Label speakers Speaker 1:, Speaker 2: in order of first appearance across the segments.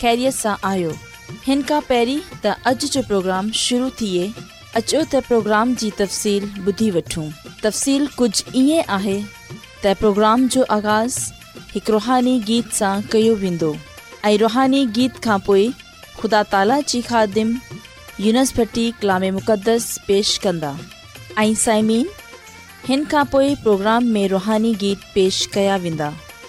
Speaker 1: ख़ैरियत सां आयो हिन تا اج त پروگرام जो प्रोग्राम शुरू थिए अचो त प्रोग्राम जी तफ़सील ॿुधी वठूं तफ़सील कुझु ईअं आहे त प्रोग्राम जो आगाज़ हिकु रुहानी गीत सां कयो वेंदो रुहानी गीत खां पोइ ख़ुदा ताला जी ख़ादिम यूनिसबटी कलाम मुक़दस पेश कंदा प्रोग्राम में रुहानी गीत पेश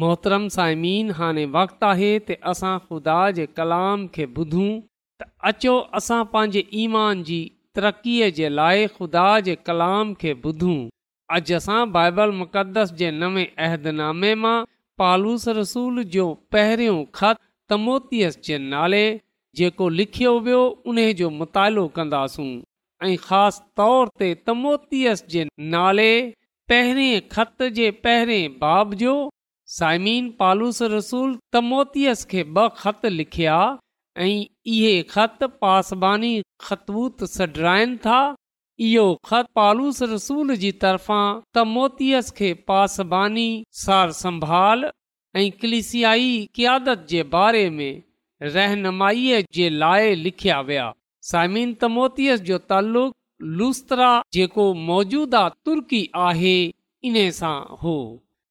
Speaker 2: मोहतरम साइमीन हाणे वक़्तु आहे त असां ख़ुदा जे कलाम खे ॿुधूं त अचो असां पंहिंजे ईमान जी तरक़ीअ जे लाइ ख़ुदा जे कलाम खे ॿुधूं अॼु असां बाइबल मुक़दस जे नवे अहदनामे मां पालूस रसूल जो पहिरियों ख़त तमोतीअस जे नाले जेको लिखियो वियो उन जो मुतालो कंदासूं ऐं ख़ासि तौर ते तमोतीअस जे नाले पहिरें ख़त जे पहिरें बाब जो साइमीन पालूस रसूल तमोतीअस खे ब॒ ख़त लिखिया ऐं इहे ख़तु पासबानी ख़तबूत सडराइनि था इहो ख़त पालूस रसूल जी तरफ़ां तमोतीअस खे पासबानी सार संभाल ऐं क्लिसियाई कियादत जे बारे में रहनुमाईअ जे लाइ लिखिया विया साइमिन तमोतीअस जो तालुक़ु लुस्तरा जेको मौजूदा तुर्की आहे इन सां हो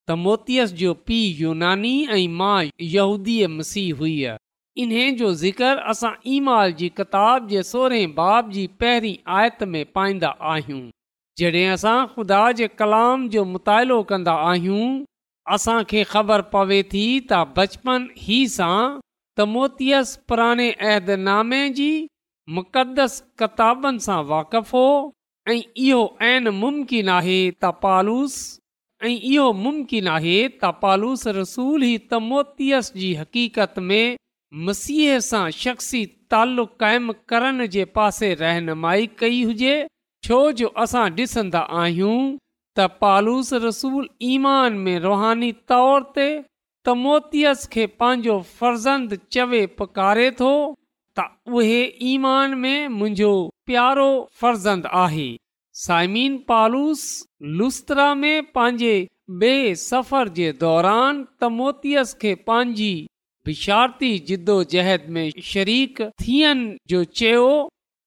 Speaker 2: त मोतियस जो पीउ यूनानी ऐं माउ यहूदीअ मसीह हुई इन्हे जो ज़िक्र असां ईमाल जी किताब जे सोरहें बाब जी पहिरीं आयत में पाईंदा आहियूं जॾहिं असां ख़ुदा जे कलाम जो मुतालो कंदा आहियूं असांखे ख़बर पवे थी त बचपन ई सां त मोतियस पुराणे अहदनामे जी मुक़दस किताबनि सां वाक़फ़ु हो ऐं इहो ऐन मुमकिन आहे त पालुस ऐं इहो मुम्किन आहे त पालूस रसूल ही तमोतीअस जी हक़ीक़त में मसीह सां शख़्सी ताल क़ाइमु करण जे पासे रहनुमाई कई हुजे छो जो असां ॾिसंदा आहियूं त पालूस रसूल ईमान में रुहानी तौर ते तमोतीअस खे पंहिंजो फर्ज़ंद चवे पकारे थो त उहे ईमान में मुंहिंजो प्यारो फर्ज़ंद आहे साइमीन पालूस लुस्तरा में पंहिंजे ॿिए सफ़र जे दौरान तमोतियस खे पंहिंजी बिशारती जिदोजहद में शरीक थियण जो चयो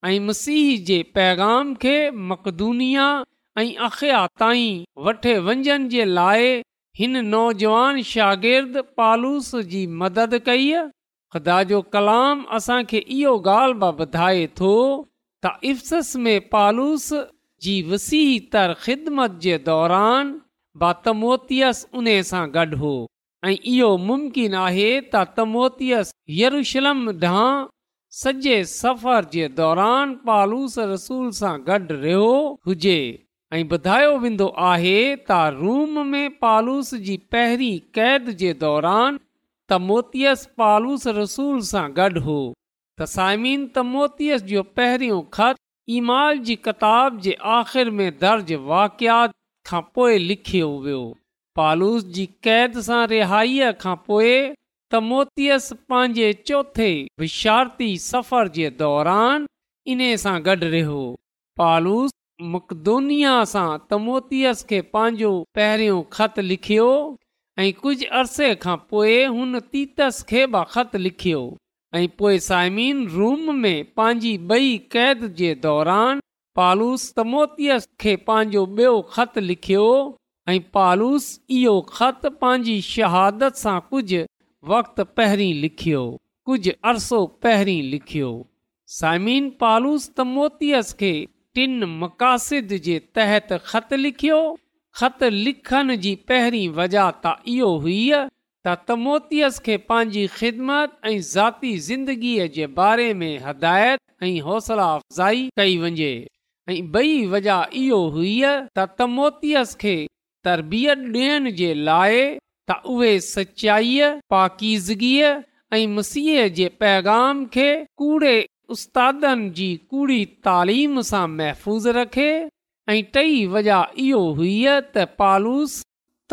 Speaker 2: ऐं मसीह जे पैगाम खे मक़दूनिया ऐं अखया ताईं वठे वञण जे लाइ हिन नौजवान शागिर्द पालूस जी मदद कई ख़ुदा जो कलाम असांखे इहो ॻाल्हि बि ॿुधाए थो त इफ़स में पालूस जी वसीह तर ख़िदमत जे दौरान बातमोतियस तमोतीअस उन सां गॾु हो ऐं इहो मुम्किन आहे त तमोतीअस यरुशलम ढां सॼे सफ़र जे दौरान पालूस रसूल सां गॾु रहियो हुजे ऐं ॿुधायो वेंदो आहे त रूम में पालूस जी पहिरीं क़ैद जे दौरान तमोतीअस पालूस रसूल सां गॾु हो त साइमीन तमोतीअस जो पहिरियों ख़त ईमाल जी किताब जे आख़िर में दर्ज वाक़ियात खां पोइ लिखियो वियो पालूस जी क़ैद सां रिहाईअ खां पोइ तमोतीअस पंहिंजे चौथे विशारती सफ़र जे दौरान इन सां गॾु रहियो पालूस मकदोनिया सां तमोतियस खे पंहिंजो पहिरियों ख़त लिखियो ऐं कुझु अर्से खां पोइ हुन तीतस खे बि ख़तु ऐं पोइ साइमीन रूम में पंहिंजी बई क़ैद जे दौरान पालूस मोतीअस खे पंहिंजो ॿियो ख़त लिखियो ऐं पालूस इहो ख़त पंहिंजी शहादत सां कुझु वक़्तु पहिरीं लिखियो कुझु अरसो पहिरीं लिखियो साइमीन पालूस त मोतीअस खे टिनि मक़ासिद जे तहत ख़त लिखियो ख़त लिखण जी पहिरीं वजह त इहो हुई त तमोतीअस खे पंहिंजी ख़िदमत ऐं ज़ाती ज़िंदगीअ जे बारे में हिदायत ऐं हौसला अफ़्ज़ाई कई वञे ऐं बई वजह इहो हुई त तमोतीअस खे तरबियत ॾियण जे लाइ त उहे सचाईअ पाकीज़गीअ ऐं मसीह जे पैगाम खे कूड़े उस्तादनि जी कूड़ी तालीम सां महफ़ूज़ रखे ऐं टई वजह इहो हुई त पालूस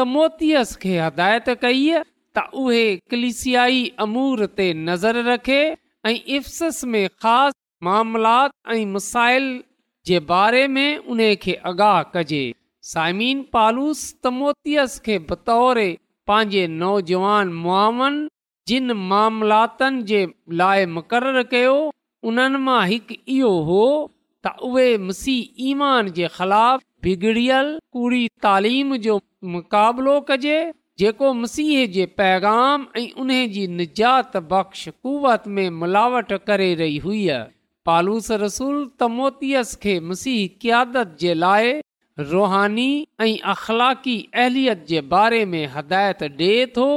Speaker 2: तमोतीअस खे हिदायत कई त उहे क्लिसी अमूर ते नज़र रखे ऐं इफ़ मामलात ऐं मसाइल जे बारे में उन खे आगाह कजे साइमी पालूस तमोतियस त पंहिंजे नौजवान मुआवन जिन मामलातनि जे लाइ मुक़ररु कयो उन्हनि मां हिकु इहो हो त उहे मसी ईमान जे ख़िलाफ़ बिगड़ियल कूड़ी तालीम जो मुक़ाबिलो कजे जेको मसीह जे पैगाम ऐं उन जी निजात बख़्श कुवत में मिलावट करे रही हुई पालूस रसूल तमोतियस खे मसीह कियादत जे लाइ रुहानी ऐं अख़लाकी एलियत जे बारे में हिदायत डि॒ए थो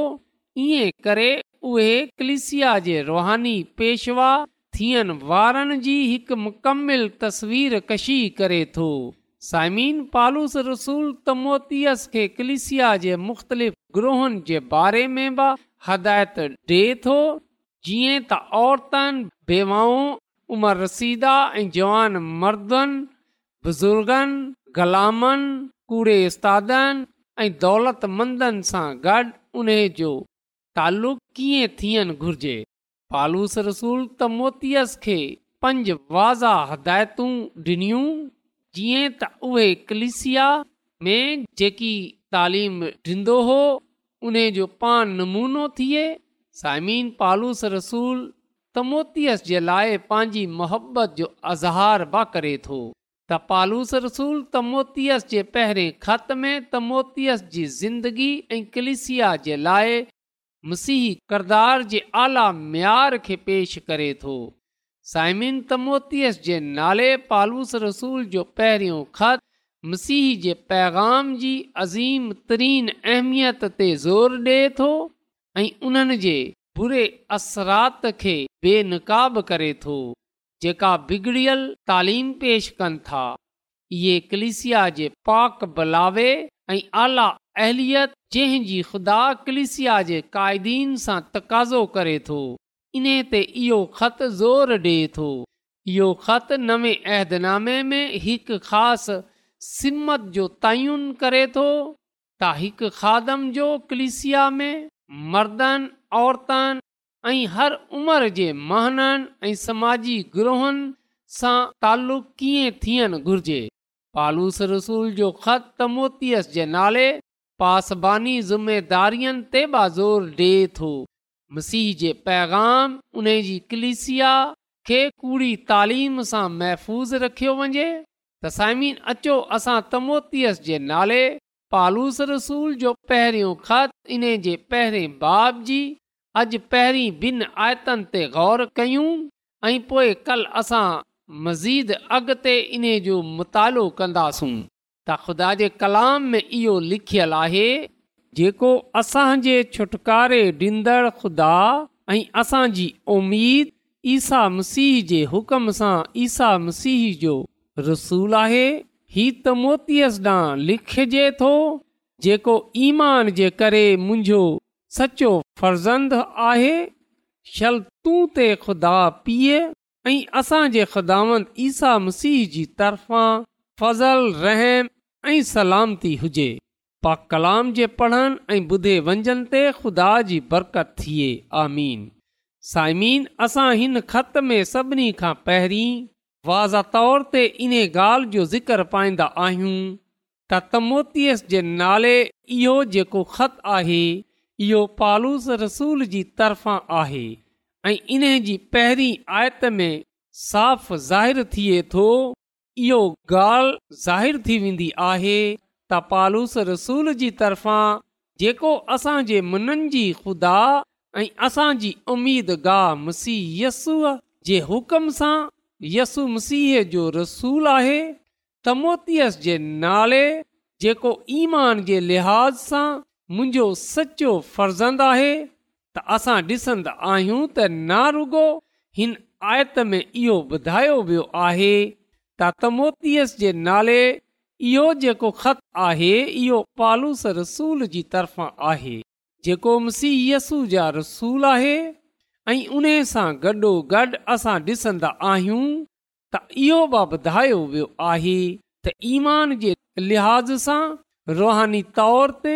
Speaker 2: ईअं करे उहे कलिसिया जे रुहानी पेशवा थियण वारनि जी हिकु मुकमिल तस्वीर कशी करे थो साइमीन पालूस रसूल त मोतीअस खे कलिसिया जे मुख़्तलिफ़ ग्रूहनि जे बारे में बि हदायत ॾिए थो जीअं त औरतनि बेवाऊं उमर रसीदा ऐं जवान मर्दनि बुज़ुर्गनि ग़लामनि कूड़े उस्तादनि ऐं दौलत मंदनि सां गॾु उन जो तालुक़ कीअं थियणु घुर्जे पालूस रसूल त मोतीअस खे पंज वाज़ा हिदायतूं डि॒नूं जीअं त उहे कलिसिया में जेकी तालीम ॾींदो हो उन जो पान नमूनो थिए साइमीन पालूस रसूल तमोतीअस जे लाइ पंहिंजी मोहबत जो अज़हार बा करे थो त पालूस रसूल तमोतीअस जे पहिरें खत में तमोतीअस जी ज़िंदगी ऐं कलिसिया जे लाइ मसीह किरदार जे आला मयार खे पेश करे थो साइमिन तमोतियस जे नाले पालूस रसूल जो पहिरियों ख़त मसीह जे पैगाम जी अज़ीम तरीन अहमियत ते ज़ोर ॾे थो ऐं उन्हनि जे बुरे असरात खे बेनक़ाब करे थो जेका बिगड़ियल तालीम पेश कनि था इहे कलिसिया जे पाक बलावे ऐं आला अहलियत जहिंजी ख़ुदा कलिसिया जे क़ाइदीन सां तक़ाज़ो करे थो इन्हे इहो ख़त ज़ोर ॾिए थो इहो ख़त नवे अहदनामे में हिकु ख़ासि सिमत जो तयन करे थो त हिकु खादम जो कलिसिया में मर्दनि औरतनि ऐं हर उमिरि जे महननि ऐं समाजी गिरोहनि सां तालुक़ कीअं थियणु घुर्जे पालूस रसूल जो ख़त त मोतीअस जे नाले पासबानी ज़िम्मेदारीअ ते बि ज़ोर ॾिए थो मसीह जे पैगाम उन जी कलिसिया खे कूड़ी तालीम सां महफ़ूज़ रखियो वञे त साइमीन अचो असां तमोतियस जे नाले पालूस रसूल जो पहिरियों ख़त इन जे पहिरें बाब जी अॼु पहिरीं ॿिनि आयतनि ते गौर कयूं ऐं पोइ कल असां मज़ीद अॻु इन जो मुतालो कंदासूं त ख़ुदा जे कलाम में इहो लिखियलु आहे जेको असांजे छुटकारे ॾींदड़ खुदा ऐं असांजी उमीद ईसा मसीह जे हुकम सां ईसा मसीह जो रसूल आहे ही त मोतीअ ॾांहुं लिखजे थो जेको ईमान जे करे मुंहिंजो सचो फर्ज़ंद आहे शल तूं ते खुदा पीअ ऐं असांजे ख़ुदावंद ईसा मसीह जी तरफ़ां फज़ल रहम ऐं सलामती हुजे पा कलाम जे पढ़नि ऐं ॿुधे वंजनि ते खु़दा जी बरकत थिए आमीन साइमीन असां हिन ख़त में सभिनी खां पहिरीं वाज़ तौर ते इन ॻाल्हि जो ज़िक्र पाईंदा आहियूं त तमोतीअस जे नाले इहो जेको ख़त आहे इहो पालूस रसूल जी तरफ़ा आहे ऐं इन जी पहिरीं आयत में साफ़ ज़ाहिरु थिए थो इहो ॻाल्हि ज़ाहिरु थी वेंदी आहे पालूस रसूल जी तरफ़ां जेको असांजे मुननि जी ख़ुदा ऐं असांजी उमीद गाह मसीह यसूअ जे हुकम सां यसू मसीह जो रसूल आहे तमोतियस जे नाले जेको ईमान जे लिहाज़ सां मुंहिंजो सचो फर्ज़ंद आहे त असां ॾिसंदा आहियूं त हिन आयत में इहो ॿुधायो वियो आहे त तमोतीअस जे नाले इहो जेको ख़त आहे इहो पालूस रसूल जी तरफ़ा आहे जेको मसीह यसू जा रसूल आहे ऐं उन सां गॾोगॾु असां ॾिसंदा आहियूं त इहो बि ॿुधायो वियो आहे त ईमान जे लिहाज़ सां रुहानी तौर ते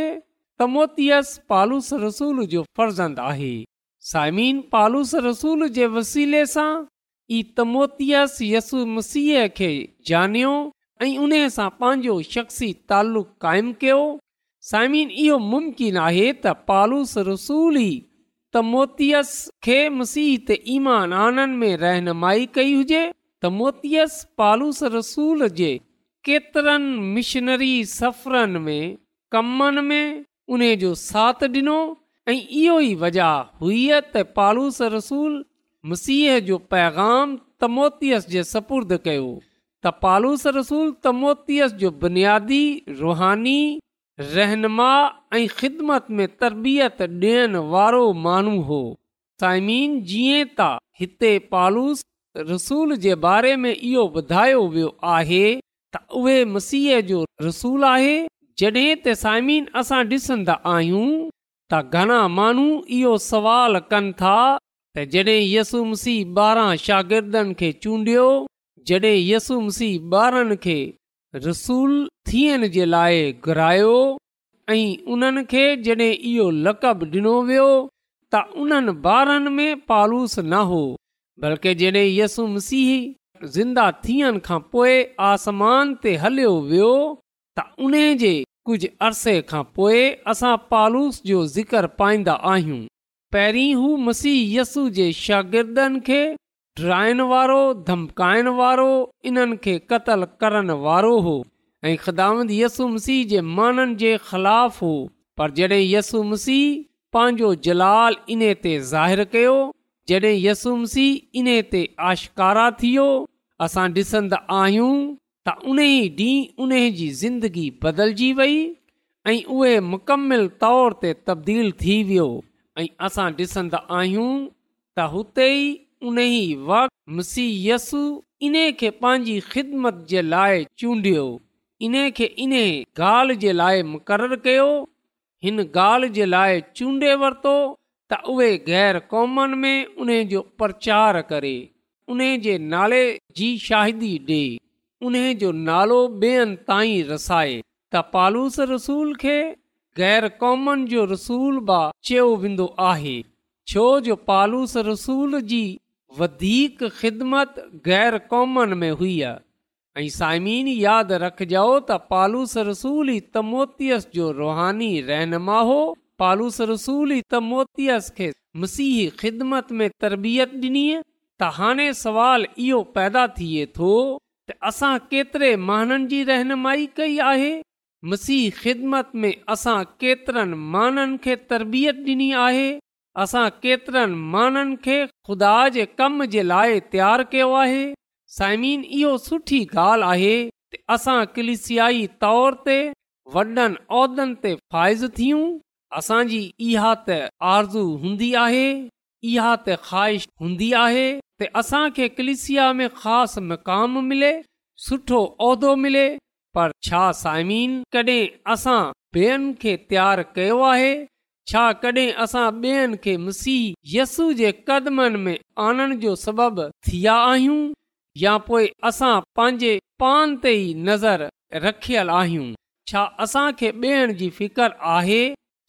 Speaker 2: तमोतियस पालूस रसूल जो फर्ज़ंद आहे साइमीन पालूस रसूल जे वसीले सां ई तमोतीअस यसू मसीह खे ॼणियो ऐं उन सां पंहिंजो शख्सी तालुक़ु कायमु कयो साइमिन इहो मुमकिन आहे त पालूस रसूल ई त मोतियस खे मसीह ते ईमान आननि में रहनुमाई कई हुजे त मोतीअस पालूस रसूल जे केतिरनि मिशनरी सफ़रनि में कमनि में उन जो साथ ॾिनो ऐं इहो ई वजह हुई त पालूस रसूल मसीह जो पैगाम तमोतियस मोतीअस जे सपुर्द कयो पालूस रसूल त मोतीअस जो बुनियादी रुहानी रहनुमा ऐं ख़िदमत में तरबियत ॾियण वारो माण्हू हो साइमीन जीअं त हिते पालूस रसूल जे बारे में इहो ॿुधायो वियो आहे त उहे मसीह जो रसूल आहे जॾहिं त साइमीन असां ॾिसंदा आहियूं त घणा माण्हू इहो सवाल कनि था त जॾहिं यसु मसीह ॿारहां शागिर्दनि खे चूंडियो जॾहिं यसु मसीह ॿारनि खे रसूल थियण जे लाइ घुरायो ऐं उन्हनि खे जॾहिं इहो लक़ब ॾिनो वियो त उन्हनि ॿारनि में पालूस न हो बल्कि जॾहिं यसू मसीह ज़िंदा थियण खां पोइ आसमान ते हलियो वियो त उन जे कुझु अरसे खां पोइ असां पालूस जो ज़िक्र पाईंदा आहियूं पहिरीं हू मसीह यसु जे शागिर्दनि खे ठाइण वारो धमकाइण वारो इन्हनि खे क़तल करण वारो हो ऐं ख़िदा यसूम सी जे माननि जे ख़िलाफ़ु हो पर जॾहिं यसु मसीह पंहिंजो जलाल इन ते ज़ाहिरु कयो जॾहिं यसुम सी इन्हे ते आशकारा थियो असां ॾिसंदा आहियूं त उन ई ॾींहुं ज़िंदगी बदिलिजी वई ऐं मुकमिल तौर ते तब्दील थी वियो ऐं असां ॾिसंदा आहियूं त उन ई वक़्तु इन खे पंहिंजी ख़िदमत जे लाइ चूंडियो इन खे इन ॻाल्हि जे लाइ मुक़ररु कयो हिन ॻाल्हि जे लाइ चूंडे वरितो त उहे ग़ैर क़ौमनि में उन जो प्रचार करे उन जे नाले जी शाहिदी ॾे उन जो नालो ॿियनि ताईं रसाए त पालूस रसूल खे ग़ैर क़ौमनि जो रसूल बा चयो वेंदो आहे छो जो पालूस रसूल जी वधीक ख़िदमत गैर क़ौमनि में हुई ऐं साइमीन यादि جاؤ त पालूस रसूली त جو जो रुहानी रहनुमाओ पालूस रसूली त मोतियस खे خدمت ख़िदमत में तरबियत ॾिनी त हाणे सुवाल इहो पैदा थिए थो त असां केतिरे माननि जी रहनुमाई कई आहे मसीही ख़िदमत में असां केतिरनि माननि खे तरबियत ॾिनी आहे असां केतिरनि माण्हुनि खे खुदा जे कम जे लाइ तयारु कयो आहे साइमीन इहो सुठी ॻाल्हि आहे त असां कलिसियाई तौर ते वॾनि उहिदनि ते फ़ाइज़ थियूं असांजी इहा त आरू हूंदी आहे इहा त ख़्वाहिश हूंदी आहे त असांखे कलिसिया में ख़ासि मक़ाम मिले सुठो उहिदो मिले पर छा साइमीन कॾहिं असां ॿियनि खे तयारु कयो आहे छा कॾहिं असां ॿेअनि खे मसीह यसू जे कदमनि में आणण जो सबब थी असां पंहिंजे पान ते ई नज़र रखियल आहियूं छा असांखे ॿियनि जी फिक्र आहे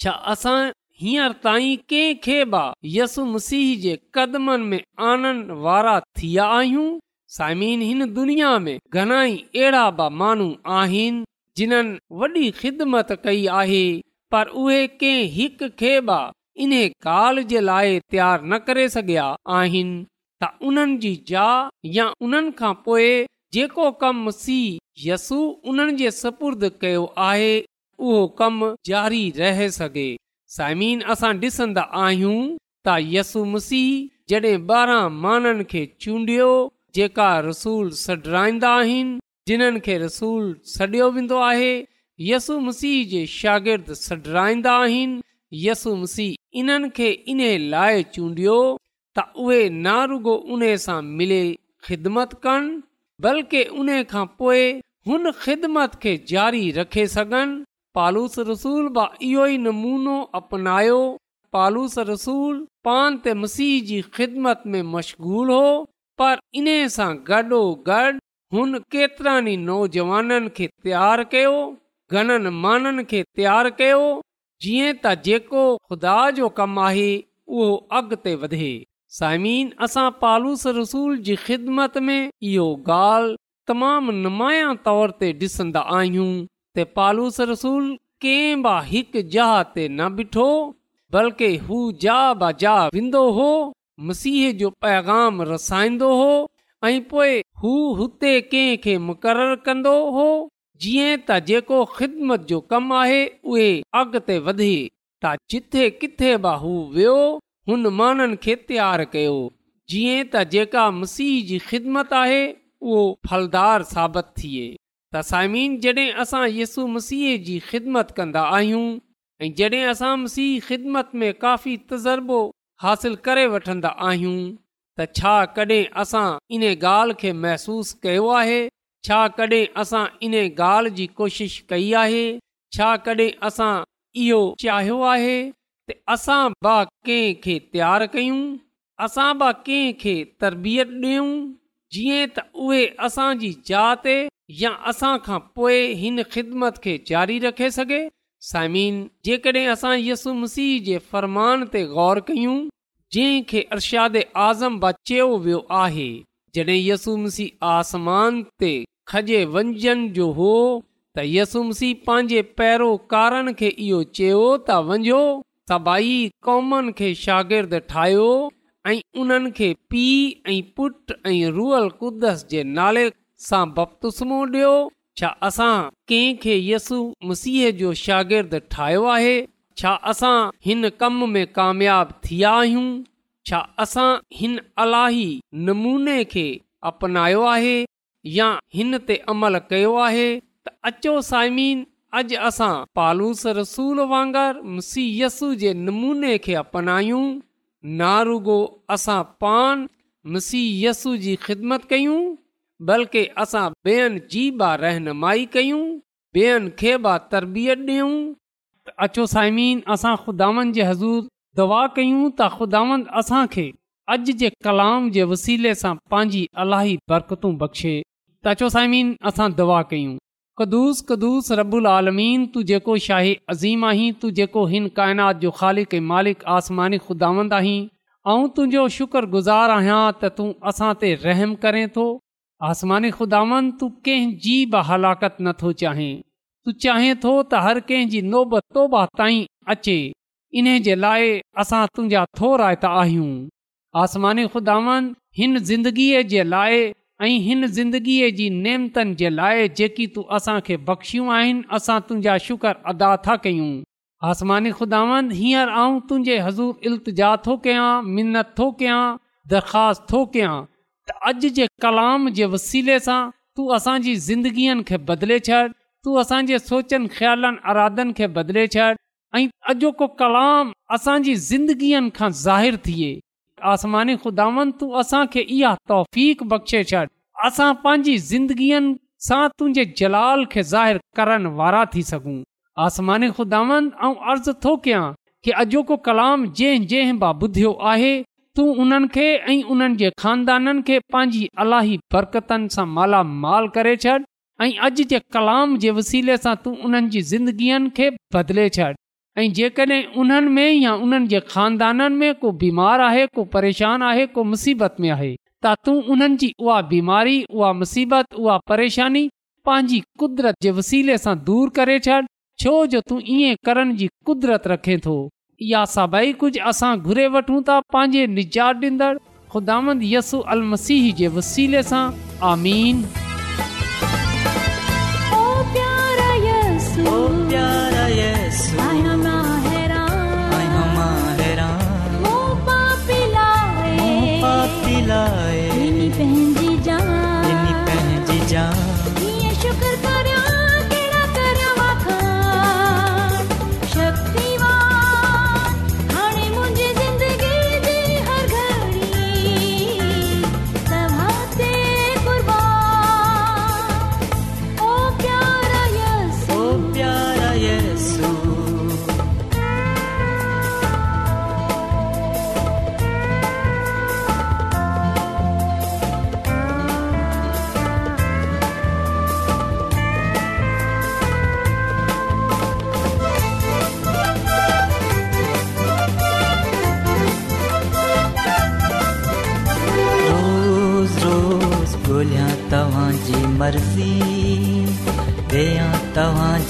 Speaker 2: छा असां हींअर ताईं कंहिंखे बि यसु मसीह जे कदमनि में आणण वारा थी साइमीन हिन दुनिया में घणाई अहिड़ा बि माण्हू आहिनि जिन्हनि वॾी ख़िदमत कई आहे पर उहे कंहिं हिकु खे बि इन काल जे लाइ तयारु न करे सघिया आहिनि त उन्हनि जी जननि खां पोइ जेको कमु सीह यसू उन्हनि जे सपुर्द कयो आहे उहो कमु जारी रहे सघे साइमीन असां ॾिसंदा आहियूं त यसू मसीह जॾहिं ॿारहां माण्हुनि खे चूंडियो जेका रसूल सडराईंदा आहिनि जिन्हनि खे रसूल सॾियो वेंदो आहे यसु मसीह जे शागिर्द सॾराईंदा आहिनि यसु मसीह इन्हनि खे इन लाइ चूंडियो त उहे नारुगो उन सां मिले ख़िदमत कनि बल्कि उन खां पोइ हुन ख़िदमत खे जारी रखे सघनि पालूस रसूल बि इहो ई नमूनो अपनायो पालूस रसूल पान ते मसीह जी ख़िदमत में मशग़ूल हो पर इन सां गॾोगॾु हुन केतिरनि ई नौजवाननि खे तयारु कयो घणनि माननि खे तयारु कयो जीअं त जेको ख़ुदा जो कमु आहे उहो अॻिते वधे साइमीन असां पालूस रसूल जी ख़िदमत में इहो ॻाल्हि तमामु नुमाया तौर ते ॾिसंदा आहियूं त पालूस रसूल कंहिं बि हिकु जहा ते न ॿिठो बल्कि हू जा बा जा बंदो हो मसीह जो पैगाम रसाईंदो हो ऐं पोइ हू हुते कंहिंखे मुक़ररु कंदो हो जीअं त जेको ख़िदमत जो कमु आहे उहे अॻिते वधे تا जिथे किथे बि हू वियो हुन माननि खे तयारु कयो जीअं त जेका मसीह जी ख़िदमत आहे उहो फलदार साबित थिए त साइमीन जॾहिं असां यसु मसीह जी ख़िदमत कंदा आहियूं ऐं जॾहिं असां मसीह ख़िदमत में काफ़ी तज़ुर्बो हासिल करे वठंदा आहियूं त छा कॾहिं असां इन ॻाल्हि खे महसूसु कयो छा कॾहिं असां इन ॻाल्हि जी कोशिश कई आहे छा कॾहिं असां इहो चाहियो आहे त असां ॿ कंहिं खे तयारु कयूं असां ॿ कंहिं खे तरबियत ॾियूं जीअं त उहे असांजी जात खां पोइ हिन ख़िदमत खे जारी रखे सघे साइमिन जेकॾहिं असां यसु मसीह जे फ़रमान ते ग़ौर कयूं जंहिं खे अर्शाद आज़म ब चयो वियो आहे जॾहिं यसु मसीह आसमान ते खजे वंजन जो हो त यसुमसी मसीह पंहिंजे पहिरों कारनि खे इहो चयो त वञो सभई कौमनि खे शागिर्दु ठाहियो ऐं उन्हनि खे पीउ पुट रुअल कुदस जे नाले सां बपतुस्मो ॾियो छा असां कंहिंखे यसु मसीह जो शागिर्दु ठाहियो आहे छा असां हिन कम में कामयाब थी विया आहियूं छा असां हिन अलाही नमूने खे अपनायो आहे या हिन ते अमल कयो आहे त अचो साइमन अॼु असां पालूस रसूल वांगुरु मुसीयसु जे नमूने खे अपनायूं नारुगो असां पान मुसीयसु जी ख़िदमत कयूं बल्कि असां ॿियनि जी बि रहनुमाई कयूं ॿियनि खे बि तरबियत ॾियूं अचो साइमन असां ख़ुदावन जे हज़ूर दवा कयूं त ख़ुदावन असां खे अॼु जे कलाम जे वसीले सां पंहिंजी अलाही बरकतू बख़्शे चाचो साइमीन असां दुआ कयूं कदुस कदुस रबुल आलमीन तू जेको शाही अज़ीम आहीं तू जेको हिन काइनात जो ख़ालिक़ मालिक आसमानी खुदावंद आहीं ऐं तुंहिंजो शुक्रगुज़ार आहियां त तूं असां ते रहम करें थो आसमानी खुदावंद तूं कंहिंजी बि हलाकतु नथो चाहीं तूं चाहे थो त हर कंहिंजी नोब तोबा ताईं अचे इन जे लाइ असां तुंहिंजा थो रायता आहियूं आसमानी ख़ुदावंद हिन ज़िंदगीअ जे लाइ ऐं हिन ज़िंदगीअ जी नेमतनि जे लाइ जेकी तूं असांखे बख़्शियूं आहिनि असां तुंहिंजा शुक्र अदा था कयूं आसमानी ख़ुदावन हींअर आउं तुंहिंजे हज़ूर अल्तिजा थो कयां मिनत थो कयां दरख़्वास्त थो कयां त अॼु जे कलाम जे वसीले सां तूं असांजी ज़िंदगीअ खे बदिले छॾ तूं असांजे सोचनि ख्यालनि अरादनि खे बदिले छॾ ऐं अॼोको कलाम असांजी ज़िंदगीअनि खां ज़ाहिरु थिए आसमानी ख़ुदावन तूं असांखे इहा तौफ़ बख़्शे छॾ असां पंहिंजी ज़िंदगीअ सां तुंहिंजे जलाल खे ज़ाहिर करण वारा थी सघूं आसमानी खुदावन अर्ज़ु थो कयां कि अॼोको कलाम जंहिं जंहिं ॿुधियो आहे तूं उन्हनि खे ऐं उन्हनि जे खानदाननि खे पंहिंजी अलाही बरकतनि सां मालामाल करे छॾ ऐं अॼु जे कलाम जे वसीले सां तू उन्हनि जी ज़िंदगीअनि खे बदिले छॾ ऐं जेकॾहिं उन्हनि में या उन्हनि जे खानदाननि में को बीमार आहे को परेशान आहे को मुसीबत में आहे त तूं उन्हनि जी उहा बीमारी उहा मुसीबत उहा परेशानी पंहिंजी कुदरत जे वसीले सां दूर करे छॾ छो जो तूं ईअं करण जी कुदरत रखे थो या सभई कुझु असां घुरे वठूं था पंहिंजे निजात ॾींदड़ मसीह जे वसीले सां आमीन
Speaker 3: love.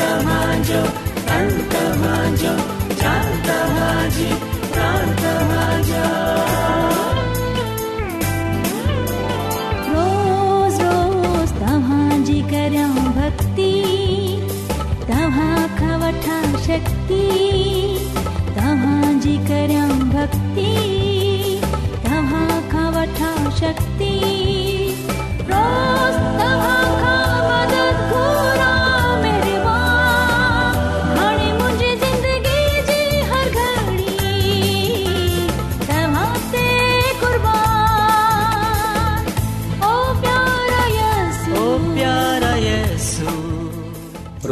Speaker 1: तव्हांजी करम भक्ती तव्हां खां वठा शक्ती तव्हांजी करम भक्ती तव्हां खां वठा शक्ती